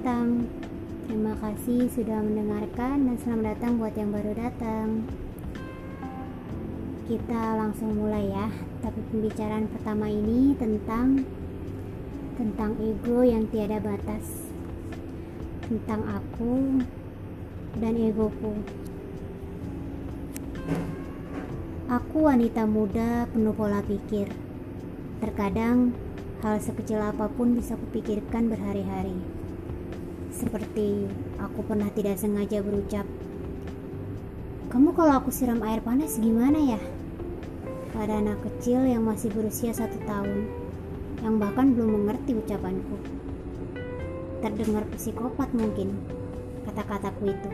datang. Terima kasih sudah mendengarkan dan selamat datang buat yang baru datang. Kita langsung mulai ya. Tapi pembicaraan pertama ini tentang tentang ego yang tiada batas. Tentang aku dan egoku. Aku wanita muda penuh pola pikir. Terkadang hal sekecil apa pun bisa kupikirkan berhari-hari. Seperti aku pernah tidak sengaja berucap, "Kamu kalau aku siram air panas gimana ya?" Pada anak kecil yang masih berusia satu tahun, yang bahkan belum mengerti ucapanku. Terdengar psikopat mungkin kata-kataku itu.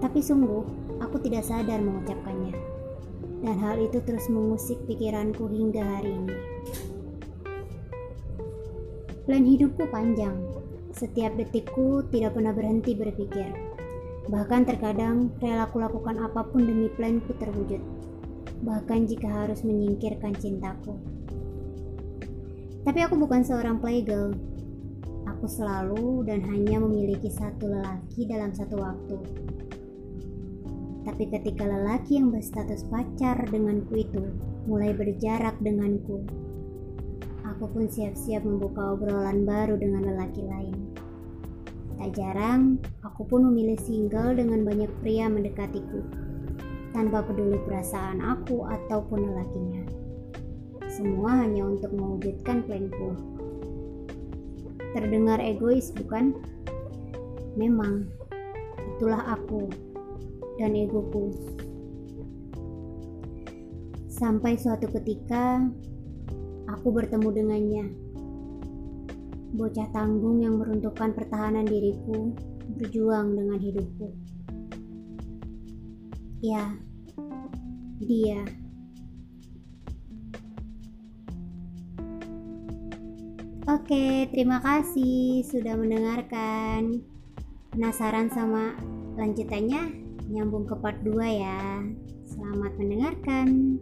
Tapi sungguh, aku tidak sadar mengucapkannya. Dan hal itu terus mengusik pikiranku hingga hari ini. Plan hidupku panjang. Setiap detikku tidak pernah berhenti berpikir. Bahkan terkadang rela kulakukan apa pun demi planku terwujud bahkan jika harus menyingkirkan cintaku. Tapi aku bukan seorang playgirl. Aku selalu dan hanya memiliki satu lelaki dalam satu waktu. Tapi ketika lelaki yang berstatus pacar denganku itu mulai berjarak denganku, aku pun siap-siap membuka obrolan baru dengan lelaki lain. Tak jarang, aku pun memilih single dengan banyak pria mendekatiku tanpa peduli perasaan aku ataupun lelakinya. Semua hanya untuk mewujudkan planku. Terdengar egois, bukan? Memang, itulah aku dan egoku. Sampai suatu ketika, aku bertemu dengannya. Bocah tanggung yang meruntuhkan pertahanan diriku, berjuang dengan hidupku. Ya, dia. Oke, terima kasih sudah mendengarkan. Penasaran sama lanjutannya? Nyambung ke part 2 ya. Selamat mendengarkan.